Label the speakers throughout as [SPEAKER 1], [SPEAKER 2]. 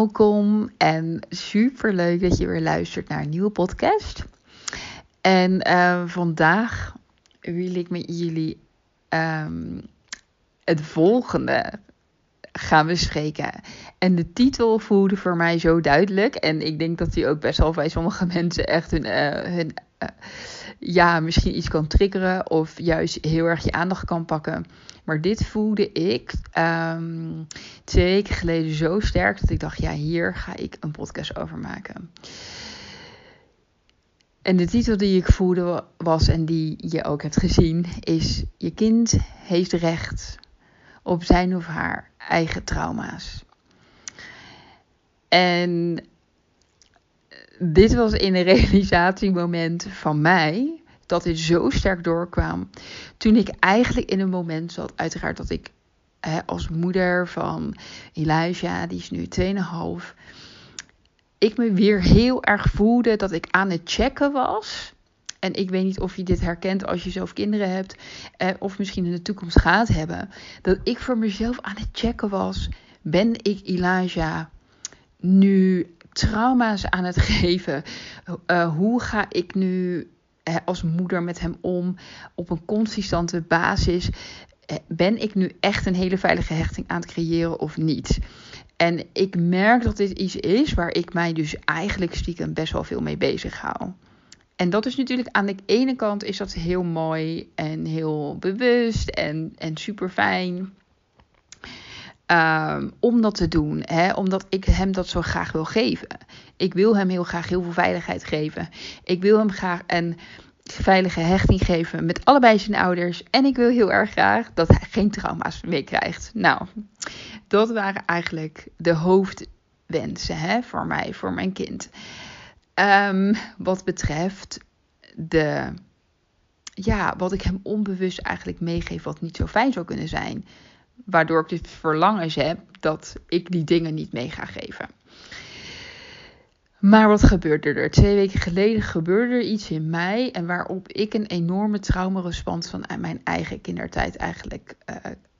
[SPEAKER 1] welkom en super leuk dat je weer luistert naar een nieuwe podcast. En uh, vandaag wil ik met jullie um, het volgende gaan bespreken. En de titel voelde voor mij zo duidelijk. En ik denk dat die ook best wel bij sommige mensen echt hun, uh, hun uh, ja, misschien iets kan triggeren of juist heel erg je aandacht kan pakken. Maar dit voelde ik um, twee weken geleden zo sterk dat ik dacht, ja, hier ga ik een podcast over maken. En de titel die ik voelde was en die je ook hebt gezien is: Je kind heeft recht op zijn of haar eigen trauma's. En dit was in een realisatiemoment van mij dat dit zo sterk doorkwam. Toen ik eigenlijk in een moment zat, uiteraard dat ik als moeder van Elijah, die is nu 2,5, ik me weer heel erg voelde dat ik aan het checken was. En ik weet niet of je dit herkent als je zelf kinderen hebt, eh, of misschien in de toekomst gaat hebben. Dat ik voor mezelf aan het checken was: ben ik Elijah nu trauma's aan het geven? Uh, hoe ga ik nu als moeder met hem om op een consistante basis? ben ik nu echt een hele veilige hechting aan het creëren of niet? En ik merk dat dit iets is waar ik mij dus eigenlijk stiekem best wel veel mee bezig hou. En dat is natuurlijk aan de ene kant is dat heel mooi en heel bewust en, en super fijn. Um, om dat te doen, hè? omdat ik hem dat zo graag wil geven. Ik wil hem heel graag heel veel veiligheid geven. Ik wil hem graag een veilige hechting geven met allebei zijn ouders. En ik wil heel erg graag dat hij geen trauma's meer krijgt. Nou, dat waren eigenlijk de hoofdwensen hè, voor mij, voor mijn kind. Um, wat betreft de, ja, wat ik hem onbewust eigenlijk meegeef, wat niet zo fijn zou kunnen zijn. Waardoor ik dit verlangens heb dat ik die dingen niet mee ga geven. Maar wat gebeurde er? Twee weken geleden gebeurde er iets in mij en waarop ik een enorme traumarespons van mijn eigen kindertijd eigenlijk uh,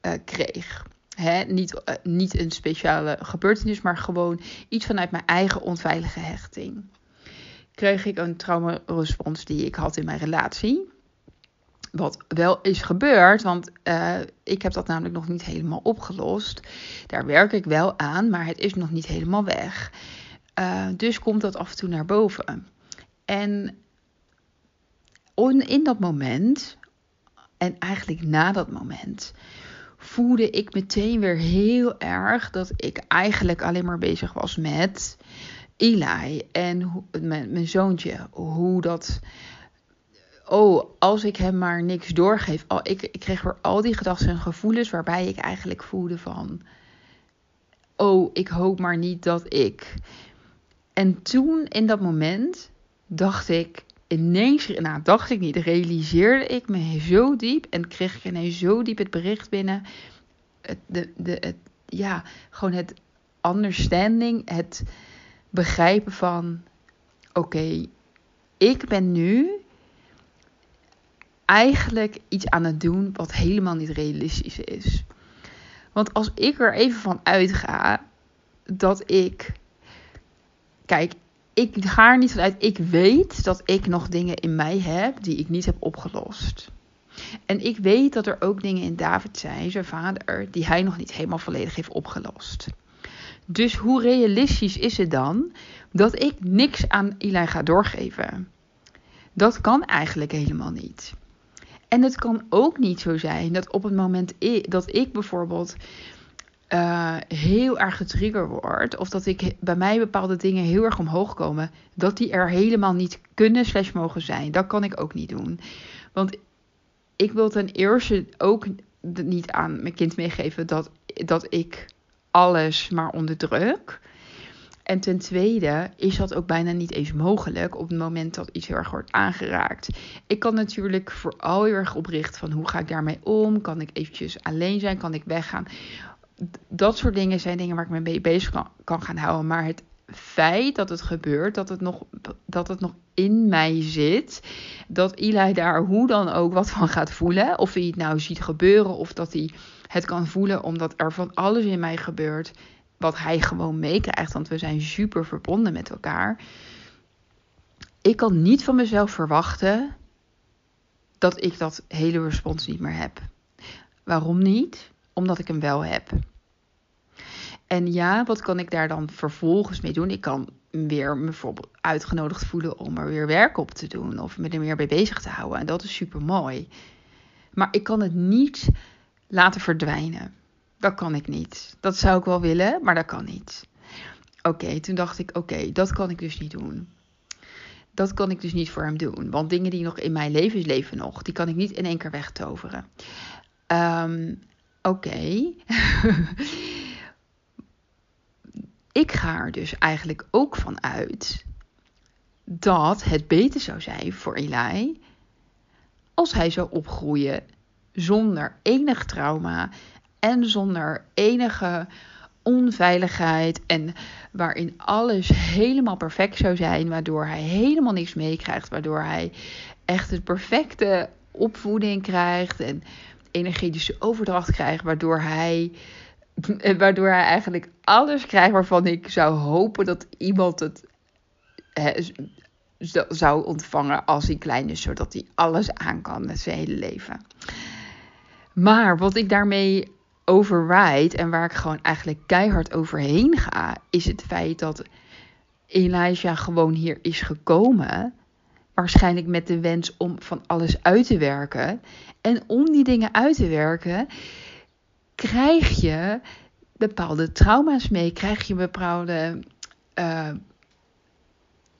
[SPEAKER 1] uh, kreeg. Hè, niet, uh, niet een speciale gebeurtenis, maar gewoon iets vanuit mijn eigen onveilige hechting. Kreeg ik een traumarespons die ik had in mijn relatie. Wat wel is gebeurd, want uh, ik heb dat namelijk nog niet helemaal opgelost. Daar werk ik wel aan, maar het is nog niet helemaal weg. Uh, dus komt dat af en toe naar boven. En in dat moment, en eigenlijk na dat moment, voelde ik meteen weer heel erg dat ik eigenlijk alleen maar bezig was met Eli en mijn, mijn zoontje. Hoe dat. Oh, als ik hem maar niks doorgeef. Oh, ik, ik kreeg weer al die gedachten en gevoelens waarbij ik eigenlijk voelde van. Oh, ik hoop maar niet dat ik. En toen in dat moment dacht ik ineens, nou dacht ik niet, realiseerde ik me zo diep en kreeg ik ineens zo diep het bericht binnen. Het, de, de, ja, gewoon het understanding, het begrijpen van: oké, ik ben nu eigenlijk iets aan het doen wat helemaal niet realistisch is. Want als ik er even van uitga dat ik. Kijk, ik ga er niet vanuit. Ik weet dat ik nog dingen in mij heb die ik niet heb opgelost. En ik weet dat er ook dingen in David zijn, zijn vader, die hij nog niet helemaal volledig heeft opgelost. Dus hoe realistisch is het dan dat ik niks aan Eli ga doorgeven? Dat kan eigenlijk helemaal niet. En het kan ook niet zo zijn dat op het moment dat ik bijvoorbeeld uh, heel erg getriggerd word, of dat ik bij mij bepaalde dingen heel erg omhoog komen, dat die er helemaal niet kunnen slash mogen zijn. Dat kan ik ook niet doen. Want ik wil ten eerste ook niet aan mijn kind meegeven dat, dat ik alles maar onderdruk. En ten tweede is dat ook bijna niet eens mogelijk op het moment dat iets heel erg wordt aangeraakt. Ik kan natuurlijk vooral heel erg oprichten van hoe ga ik daarmee om? Kan ik eventjes alleen zijn? Kan ik weggaan? Dat soort dingen zijn dingen waar ik me mee bezig kan, gaan houden. Maar het feit dat het gebeurt, dat het, nog, dat het nog in mij zit, dat Eli daar hoe dan ook wat van gaat voelen. Of hij het nou ziet gebeuren of dat hij het kan voelen omdat er van alles in mij gebeurt. Wat hij gewoon meekrijgt, want we zijn super verbonden met elkaar. Ik kan niet van mezelf verwachten dat ik dat hele respons niet meer heb. Waarom niet? Omdat ik hem wel heb. En ja, wat kan ik daar dan vervolgens mee doen? Ik kan weer bijvoorbeeld uitgenodigd voelen om er weer werk op te doen of me er meer mee bezig te houden. En dat is super mooi. Maar ik kan het niet laten verdwijnen. Dat kan ik niet. Dat zou ik wel willen, maar dat kan niet. Oké, toen dacht ik: oké, dat kan ik dus niet doen. Dat kan ik dus niet voor hem doen. Want dingen die nog in mijn leven leven nog, die kan ik niet in één keer wegtoveren. Um, oké. ik ga er dus eigenlijk ook van uit dat het beter zou zijn voor Eli als hij zou opgroeien zonder enig trauma en zonder enige onveiligheid en waarin alles helemaal perfect zou zijn, waardoor hij helemaal niks meekrijgt, waardoor hij echt het perfecte opvoeding krijgt en energetische overdracht krijgt, waardoor hij waardoor hij eigenlijk alles krijgt waarvan ik zou hopen dat iemand het zou ontvangen als hij klein is, zodat hij alles aan kan met zijn hele leven. Maar wat ik daarmee override en waar ik gewoon eigenlijk keihard overheen ga, is het feit dat Elijah gewoon hier is gekomen. Waarschijnlijk met de wens om van alles uit te werken. En om die dingen uit te werken, krijg je bepaalde trauma's mee. Krijg je bepaalde. Uh,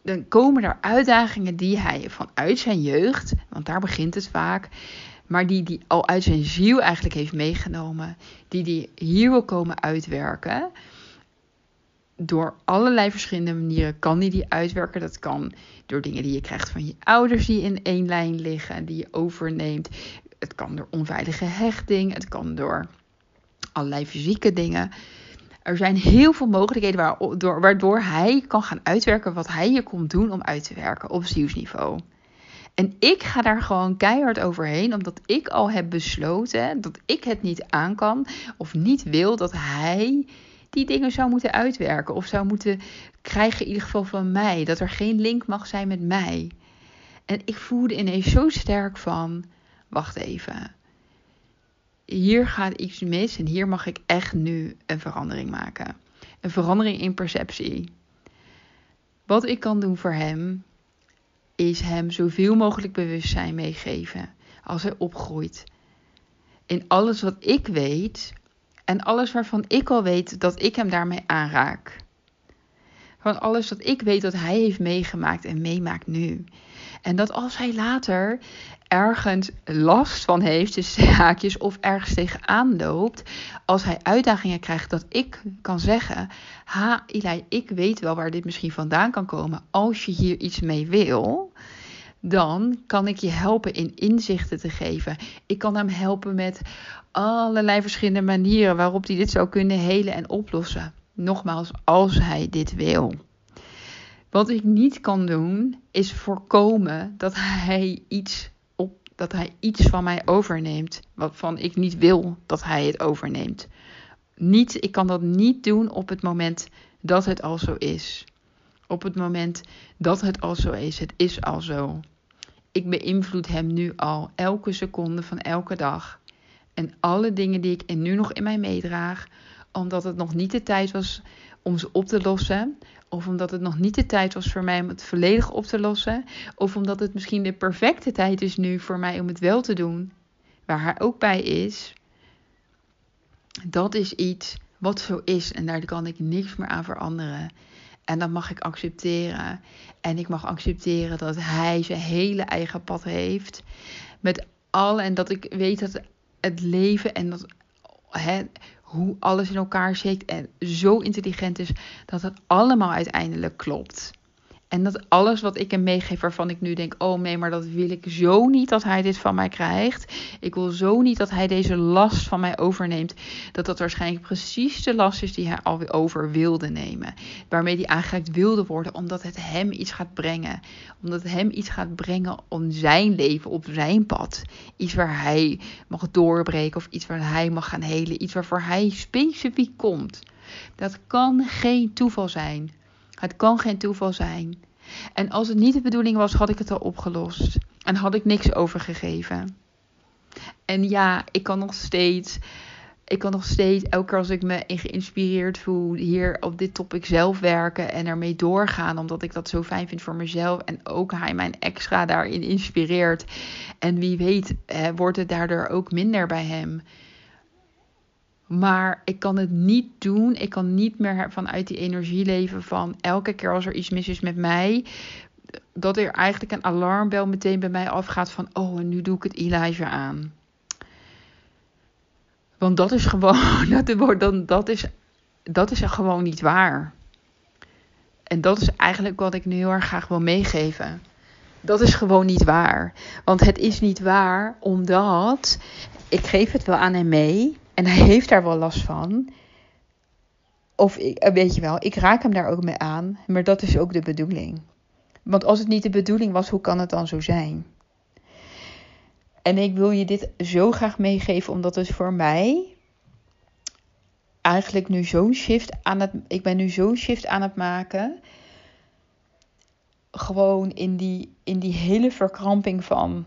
[SPEAKER 1] dan komen er uitdagingen die hij vanuit zijn jeugd, want daar begint het vaak, maar die die al uit zijn ziel eigenlijk heeft meegenomen, die die hier wil komen uitwerken. Door allerlei verschillende manieren kan die die uitwerken. Dat kan door dingen die je krijgt van je ouders die in één lijn liggen en die je overneemt. Het kan door onveilige hechting. Het kan door allerlei fysieke dingen. Er zijn heel veel mogelijkheden waardoor, hij kan gaan uitwerken wat hij je komt doen om uit te werken op zielsniveau. En ik ga daar gewoon keihard overheen, omdat ik al heb besloten dat ik het niet aan kan of niet wil dat hij die dingen zou moeten uitwerken of zou moeten krijgen, in ieder geval van mij. Dat er geen link mag zijn met mij. En ik voelde ineens zo sterk van: wacht even. Hier gaat iets mis en hier mag ik echt nu een verandering maken. Een verandering in perceptie. Wat ik kan doen voor hem is hem zoveel mogelijk bewustzijn meegeven als hij opgroeit. In alles wat ik weet en alles waarvan ik al weet dat ik hem daarmee aanraak. Van alles wat ik weet dat hij heeft meegemaakt en meemaakt nu. En dat als hij later ergens last van heeft, dus haakjes, of ergens tegenaan loopt, als hij uitdagingen krijgt, dat ik kan zeggen: Ha, Eli, ik weet wel waar dit misschien vandaan kan komen. Als je hier iets mee wil, dan kan ik je helpen in inzichten te geven. Ik kan hem helpen met allerlei verschillende manieren waarop hij dit zou kunnen helen en oplossen. Nogmaals, als hij dit wil. Wat ik niet kan doen, is voorkomen dat hij iets, dat hij iets van mij overneemt. Waarvan ik niet wil dat hij het overneemt. Niet, ik kan dat niet doen op het moment dat het al zo is. Op het moment dat het al zo is. Het is al zo. Ik beïnvloed hem nu al elke seconde van elke dag. En alle dingen die ik nu nog in mij meedraag, omdat het nog niet de tijd was om ze op te lossen, of omdat het nog niet de tijd was voor mij om het volledig op te lossen. Of omdat het misschien de perfecte tijd is nu voor mij om het wel te doen. Waar hij ook bij is. Dat is iets wat zo is en daar kan ik niks meer aan veranderen. En dat mag ik accepteren. En ik mag accepteren dat hij zijn hele eigen pad heeft. Met al en dat ik weet dat het leven en dat hè, hoe alles in elkaar zit en zo intelligent is dat het allemaal uiteindelijk klopt. En dat alles wat ik hem meegeef, waarvan ik nu denk: oh nee, maar dat wil ik zo niet dat hij dit van mij krijgt. Ik wil zo niet dat hij deze last van mij overneemt. Dat dat waarschijnlijk precies de last is die hij al over wilde nemen. Waarmee hij aangeraakt wilde worden, omdat het hem iets gaat brengen. Omdat het hem iets gaat brengen om zijn leven, op zijn pad. Iets waar hij mag doorbreken of iets waar hij mag gaan helen. Iets waarvoor hij specifiek komt. Dat kan geen toeval zijn. Het kan geen toeval zijn. En als het niet de bedoeling was, had ik het al opgelost. En had ik niks overgegeven. En ja, ik kan nog steeds. Ik kan nog steeds, elke keer als ik me geïnspireerd voel, hier op dit topic zelf werken en ermee doorgaan. Omdat ik dat zo fijn vind voor mezelf. En ook hij mijn extra daarin inspireert. En wie weet, wordt het daardoor ook minder bij hem. Maar ik kan het niet doen. Ik kan niet meer vanuit die energie leven van elke keer als er iets mis is met mij. Dat er eigenlijk een alarmbel meteen bij mij afgaat van oh en nu doe ik het Elijah aan. Want dat is gewoon, dat, dat, is, dat is gewoon niet waar. En dat is eigenlijk wat ik nu heel erg graag wil meegeven. Dat is gewoon niet waar. Want het is niet waar omdat ik geef het wel aan hem mee. En hij heeft daar wel last van. Of eh, weet je wel, ik raak hem daar ook mee aan. Maar dat is ook de bedoeling. Want als het niet de bedoeling was, hoe kan het dan zo zijn? En ik wil je dit zo graag meegeven, omdat het voor mij eigenlijk nu zo'n shift aan het. Ik ben nu zo'n shift aan het maken. Gewoon in die, in die hele verkramping van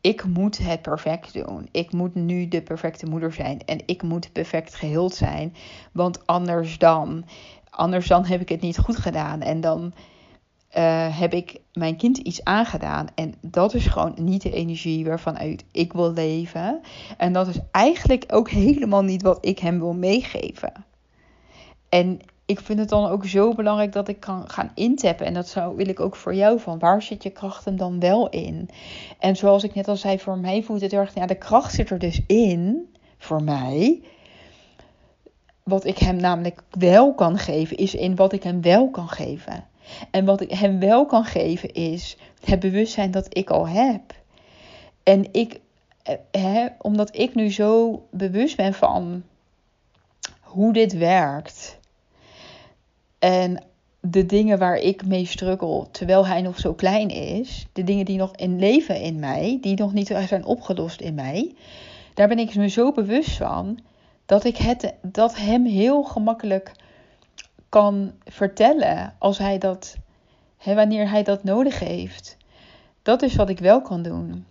[SPEAKER 1] ik moet het perfect doen. Ik moet nu de perfecte moeder zijn. En ik moet perfect geheeld zijn. Want anders dan, anders dan heb ik het niet goed gedaan. En dan uh, heb ik mijn kind iets aangedaan. En dat is gewoon niet de energie waarvan uit ik wil leven. En dat is eigenlijk ook helemaal niet wat ik hem wil meegeven. En ik vind het dan ook zo belangrijk dat ik kan gaan intappen. En dat zou, wil ik ook voor jou van. Waar zit je kracht hem dan wel in? En zoals ik net al zei, voor mij voelt het erg... Ja, de kracht zit er dus in, voor mij. Wat ik hem namelijk wel kan geven, is in wat ik hem wel kan geven. En wat ik hem wel kan geven, is het bewustzijn dat ik al heb. En ik, eh, omdat ik nu zo bewust ben van hoe dit werkt en de dingen waar ik mee struggle, terwijl hij nog zo klein is, de dingen die nog in leven in mij, die nog niet zijn opgelost in mij, daar ben ik me zo bewust van dat ik het, dat hem heel gemakkelijk kan vertellen als hij dat, hè, wanneer hij dat nodig heeft. Dat is wat ik wel kan doen.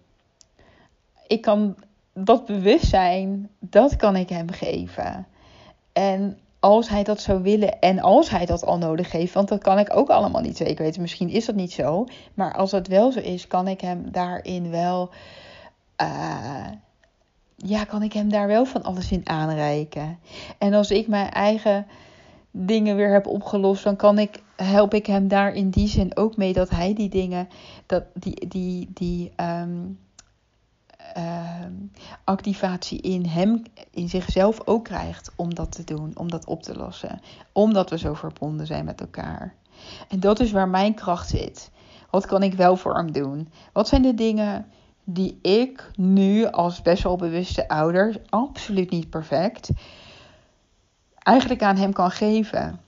[SPEAKER 1] Ik kan dat bewustzijn, dat kan ik hem geven. En als hij dat zou willen en als hij dat al nodig heeft, want dat kan ik ook allemaal niet zeker weten. Misschien is dat niet zo, maar als dat wel zo is, kan ik hem daarin wel, uh, ja, kan ik hem daar wel van alles in aanreiken. En als ik mijn eigen dingen weer heb opgelost, dan kan ik, help ik hem daar in die zin ook mee dat hij die dingen, dat die, die, die, um, Ehm, activatie in hem, in zichzelf ook krijgt om dat te doen, om dat op te lossen. Omdat we zo verbonden zijn met elkaar. En dat is waar mijn kracht zit. Wat kan ik wel voor hem doen? Wat zijn de dingen die ik nu als best wel bewuste ouder, absoluut niet perfect, eigenlijk aan hem kan geven?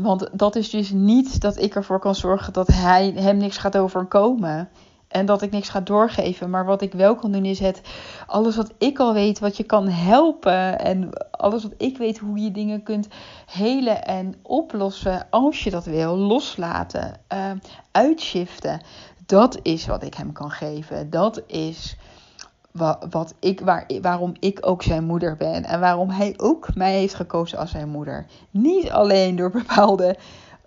[SPEAKER 1] Want dat is dus niet dat ik ervoor kan zorgen dat hij hem niks gaat overkomen. En dat ik niks ga doorgeven. Maar wat ik wel kan doen is het alles wat ik al weet, wat je kan helpen. En alles wat ik weet, hoe je dingen kunt helen en oplossen. Als je dat wil, loslaten, uh, uitshiften. Dat is wat ik hem kan geven. Dat is wat, ik, waar, waarom ik ook zijn moeder ben. En waarom hij ook mij heeft gekozen als zijn moeder. Niet alleen door bepaalde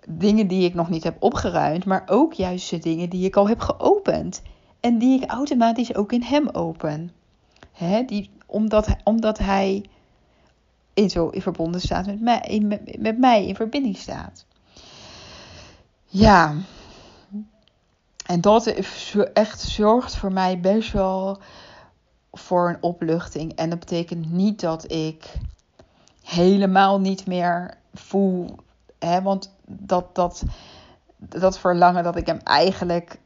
[SPEAKER 1] dingen die ik nog niet heb opgeruimd, maar ook juist de dingen die ik al heb geopend. En die ik automatisch ook in hem open. He, die, omdat, omdat hij in zo in verbonden staat met mij, in, met, met mij in verbinding staat. Ja. En dat echt zorgt voor mij best wel voor een opluchting. En dat betekent niet dat ik helemaal niet meer voel. Hè, want dat, dat, dat verlangen dat ik hem eigenlijk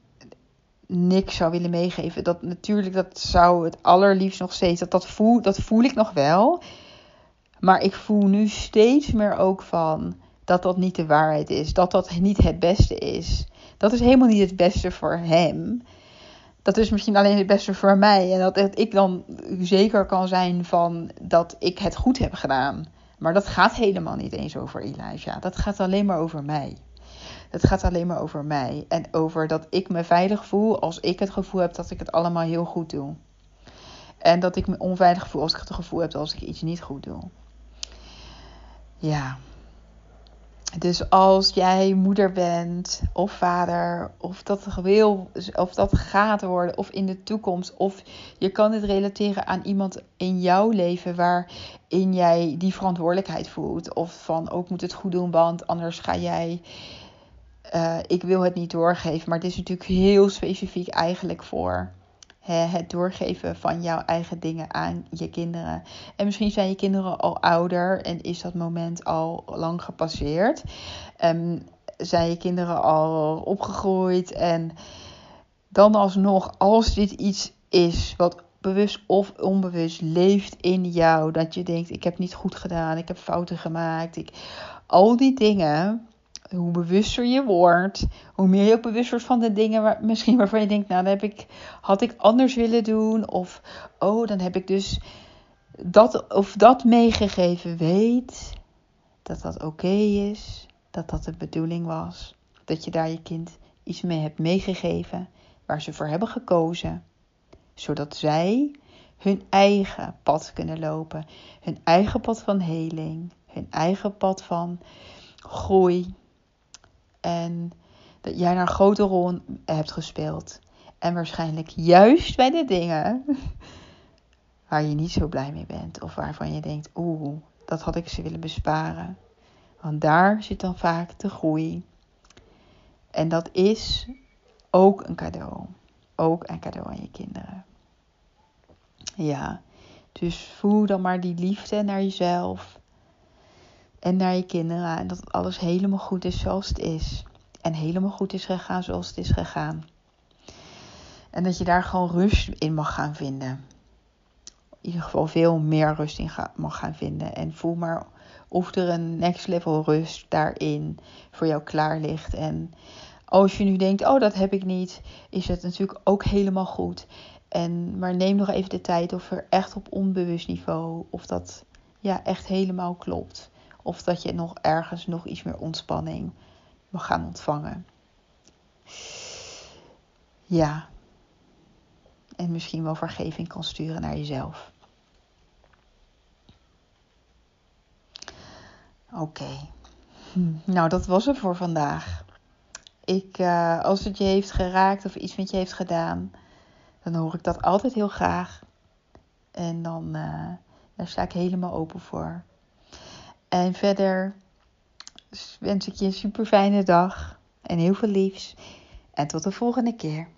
[SPEAKER 1] niks zou willen meegeven. Dat natuurlijk, dat zou het allerliefst nog steeds. Dat, dat, voel, dat voel ik nog wel. Maar ik voel nu steeds meer ook van dat dat niet de waarheid is. Dat dat niet het beste is. Dat is helemaal niet het beste voor hem. Dat is misschien alleen het beste voor mij. En dat ik dan zeker kan zijn van dat ik het goed heb gedaan. Maar dat gaat helemaal niet eens over Elijah. Dat gaat alleen maar over mij. Het gaat alleen maar over mij. En over dat ik me veilig voel als ik het gevoel heb dat ik het allemaal heel goed doe. En dat ik me onveilig voel als ik het gevoel heb dat ik iets niet goed doe. Ja. Dus als jij moeder bent of vader, of dat wil, of dat gaat worden, of in de toekomst, of je kan dit relateren aan iemand in jouw leven waarin jij die verantwoordelijkheid voelt, of van ook moet het goed doen, want anders ga jij uh, ik wil het niet doorgeven. Maar het is natuurlijk heel specifiek eigenlijk voor het doorgeven van jouw eigen dingen aan je kinderen. En misschien zijn je kinderen al ouder en is dat moment al lang gepasseerd. Um, zijn je kinderen al opgegroeid en dan alsnog, als dit iets is wat bewust of onbewust leeft in jou, dat je denkt: ik heb niet goed gedaan, ik heb fouten gemaakt, ik, al die dingen hoe bewuster je wordt, hoe meer je ook bewust wordt van de dingen waar, misschien waarvan je denkt, nou, dat heb ik, had ik anders willen doen. Of, oh, dan heb ik dus dat of dat meegegeven. Weet dat dat oké is, dat dat de bedoeling was. Dat je daar je kind iets mee hebt meegegeven waar ze voor hebben gekozen. Zodat zij hun eigen pad kunnen lopen. Hun eigen pad van heling. Hun eigen pad van groei. En dat jij een grote rol hebt gespeeld. En waarschijnlijk juist bij de dingen waar je niet zo blij mee bent. Of waarvan je denkt, oeh, dat had ik ze willen besparen. Want daar zit dan vaak de groei. En dat is ook een cadeau. Ook een cadeau aan je kinderen. Ja, dus voel dan maar die liefde naar jezelf en naar je kinderen. En dat alles helemaal goed is zoals het is. En helemaal goed is gegaan zoals het is gegaan. En dat je daar gewoon rust in mag gaan vinden. In ieder geval veel meer rust in mag gaan vinden. En voel maar of er een next level rust daarin voor jou klaar ligt. En als je nu denkt, oh dat heb ik niet, is het natuurlijk ook helemaal goed. En, maar neem nog even de tijd of er echt op onbewust niveau, of dat ja, echt helemaal klopt. Of dat je nog ergens nog iets meer ontspanning mag gaan ontvangen. Ja. En misschien wel vergeving kan sturen naar jezelf. Oké. Hm. Nou, dat was het voor vandaag. Ik, uh, als het je heeft geraakt of iets met je heeft gedaan, dan hoor ik dat altijd heel graag. En dan uh, daar sta ik helemaal open voor. En verder wens ik je een super fijne dag en heel veel liefs. En tot de volgende keer.